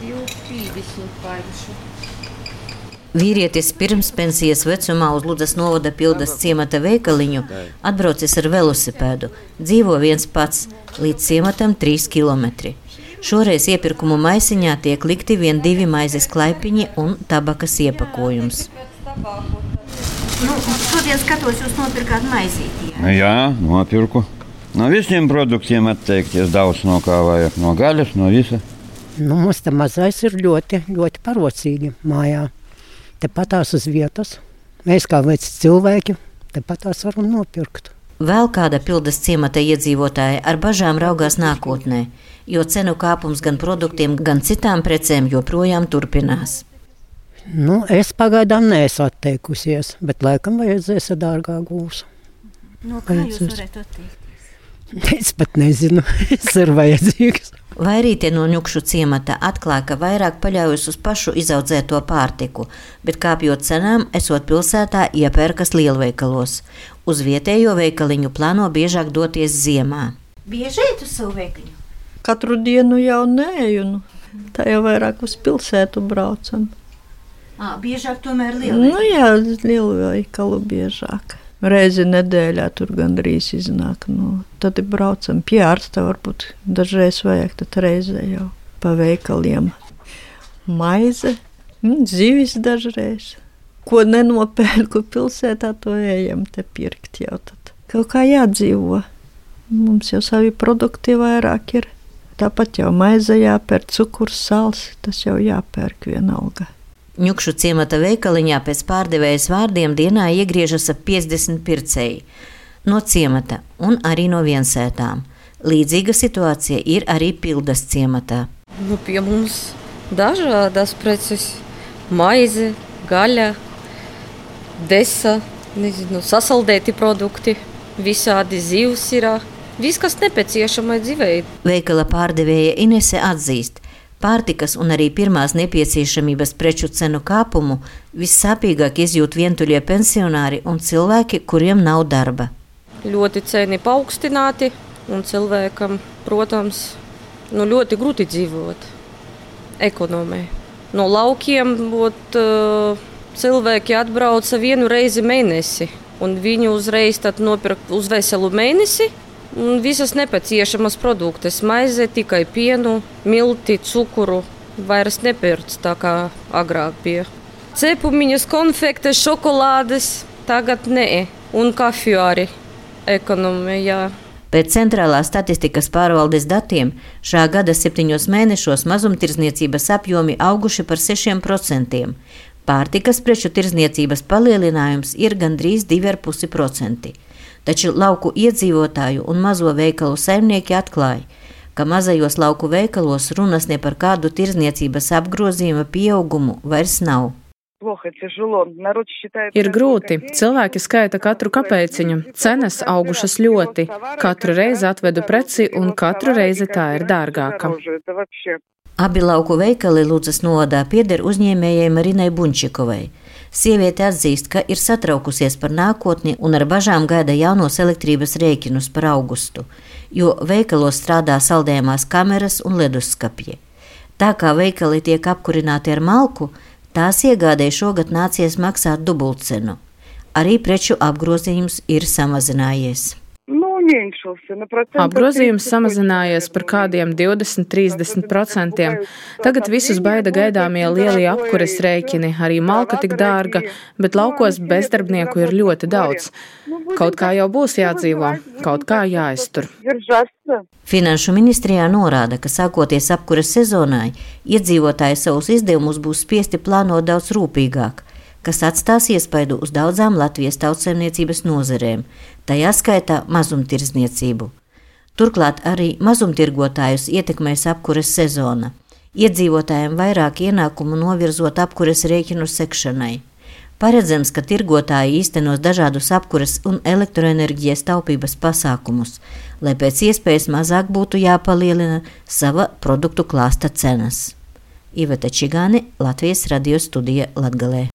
2,30 paļušu. Vīrietis pirms pensijas vecumā uz Ludas novada pildas ciemata veikaliņu atbraucis ar velosipēdu. Dzīvo viens pats, līdz ciematam 3 km. Šoreiz iepirkumu maisiņā tiek likti vien divi maizes klaipiņi un tabakas iepakojums. Nu, šodien skatos, jūs nopirkāt maizīti. Jā, jā nopirku. No visiem produktiem atteikties daudz no kā vajag. No gaļas, no visa. Nu, mums tā mazais ir ļoti, ļoti parocīgi mājā. Tepatās uz vietas. Mēs kā veci cilvēki tepatās varam nopirkt. Vēl kāda pildas ciemata iedzīvotāja ar bažām raugās nākotnē, jo cenu kāpums gan produktiem, gan citām precēm joprojām turpinās. Nu, es pagaidām neesmu atteikusies, bet laikam vajadzēs ar dārgāku gūsu. No kā jūs varētu atteikties? Es pat nezinu, kas ir vajadzīgs. Vairītie no ņukšu ciemata atklāja, ka vairāk paļaujas uz pašu izaudzēto pārtiku, bet kāpjot cenām, esot pilsētā, iepērkas lielveikalos. Uz vietējo veikaliņu plāno biežāk doties ziemā. Bieži iet uz savu veikaliņu? Katru dienu jau nē, un tā jau vairāk uz pilsētu braucam. À, biežāk tomēr lielveikalu. Nu jā, lielveikalu biežāk. Reizi nedēļā tur gandrīz iznāk. Nu, tad braucam pie ārsta, varbūt dažreiz vajag, tad reizē jau pa veikaliem. Maize, mm, zivis dažreiz. Ko nenopērku pilsētā, to ejam te pirkt jau tad. Kaut kā jādzīvo. Mums jau savi produkti vairāk ir. Tāpat jau maize jāpērk, cukurs, sāls, tas jau jāpērk vienalga. Ņukšu ciemata veikaliņā pēc pārdevējas vārdiem dienā iegriežas ap 50 pircēji no ciemata un arī no viensētām. Līdzīga situācija ir arī pildas ciematā. Nu, pie mums dažādas preces - maize, gaļa, desa, nezinu, sasaldēti produkti, visādi zivs ir. Viss, kas nepieciešamai dzīvei. Veikala pārdevēja Inese atzīst, Pārtikas un arī pirmās nepieciešamības preču cenu kāpumu vissāpīgāk izjūt vientuļie pensionāri un cilvēki, kuriem nav darba. Ļoti ceni paaugstināti, un cilvēkam, protams, nu, ļoti grūti dzīvot ekonomē. No laukiem ot, cilvēki atbrauca vienu reizi mēnesi, un viņi uzreiz nopirka uz veselu mēnesi visas nepieciešamas produktus. Maize, tikai pienu, milti, cukuru. Vairs nepērts tā kā agrāk bija. Cepumiņas, konfektes, šokolādes, tagad nē, un kafiju arī ekonomijā. Pēc centrālās statistikas pārvaldes datiem šā gada septiņos mēnešos mazumtirdzniecības apjomi auguši par 6%. Pārtikas preču tirdzniecības palielinājums ir gandrīz 2,5% taču lauku iedzīvotāju un mazo veikalu saimnieki atklāja, ka mazajos lauku veikalos runas ne par kādu tirzniecības apgrozījuma pieaugumu vairs nav. Ir grūti. Cilvēki skaita katru kapeciņu. Cenas augušas ļoti. Katru reizi atvedu preci, un katru reizi tā ir dārgāka. Abi lauku veikali Lūdzas novadā pieder uzņēmējai Marinai Bunčikovai. Sieviete atzīst, ka ir satraukusies par nākotni un ar bažām gaida jaunos elektrības rēķinus par augustu, jo veikalos strādā saldējumās kameras un leduskapji. Tā kā veikali tiek apkurināti ar malku, tās iegādēji šogad nācies maksāt dubultcenu. Arī preču apgrozījums ir samazinājies. Apgrozījums samazinājies par kādiem 20-30%. Tagad visus baida gaidāmie lielie apkures rēķini, arī malka tik dārga, bet laukos bezdarbnieku ir ļoti daudz. Kaut kā jau būs jādzīvo, kaut kā jāiztur. Finanšu ministrijā norāda, ka sākoties apkures sezonai, iedzīvotāji savus izdevumus būs spiesti plānot daudz rūpīgāk kas atstās iespaidu uz daudzām Latvijas tautsēmniecības nozerēm, tajā skaitā mazumtirdzniecību. Turklāt arī mazumtirgotājus ietekmēs apkures sezona. Iedzīvotājiem vairāk ienākumu novirzot apkures rēķinu sekšanai. Paredzams, ka tirgotāji īstenos dažādus apkures un elektroenerģijas taupības pasākumus, lai pēc iespējas mazāk būtu jāpalielina sava produktu klāsta cenas. Iveta Čigāni, Latvijas radio studija Latgalē.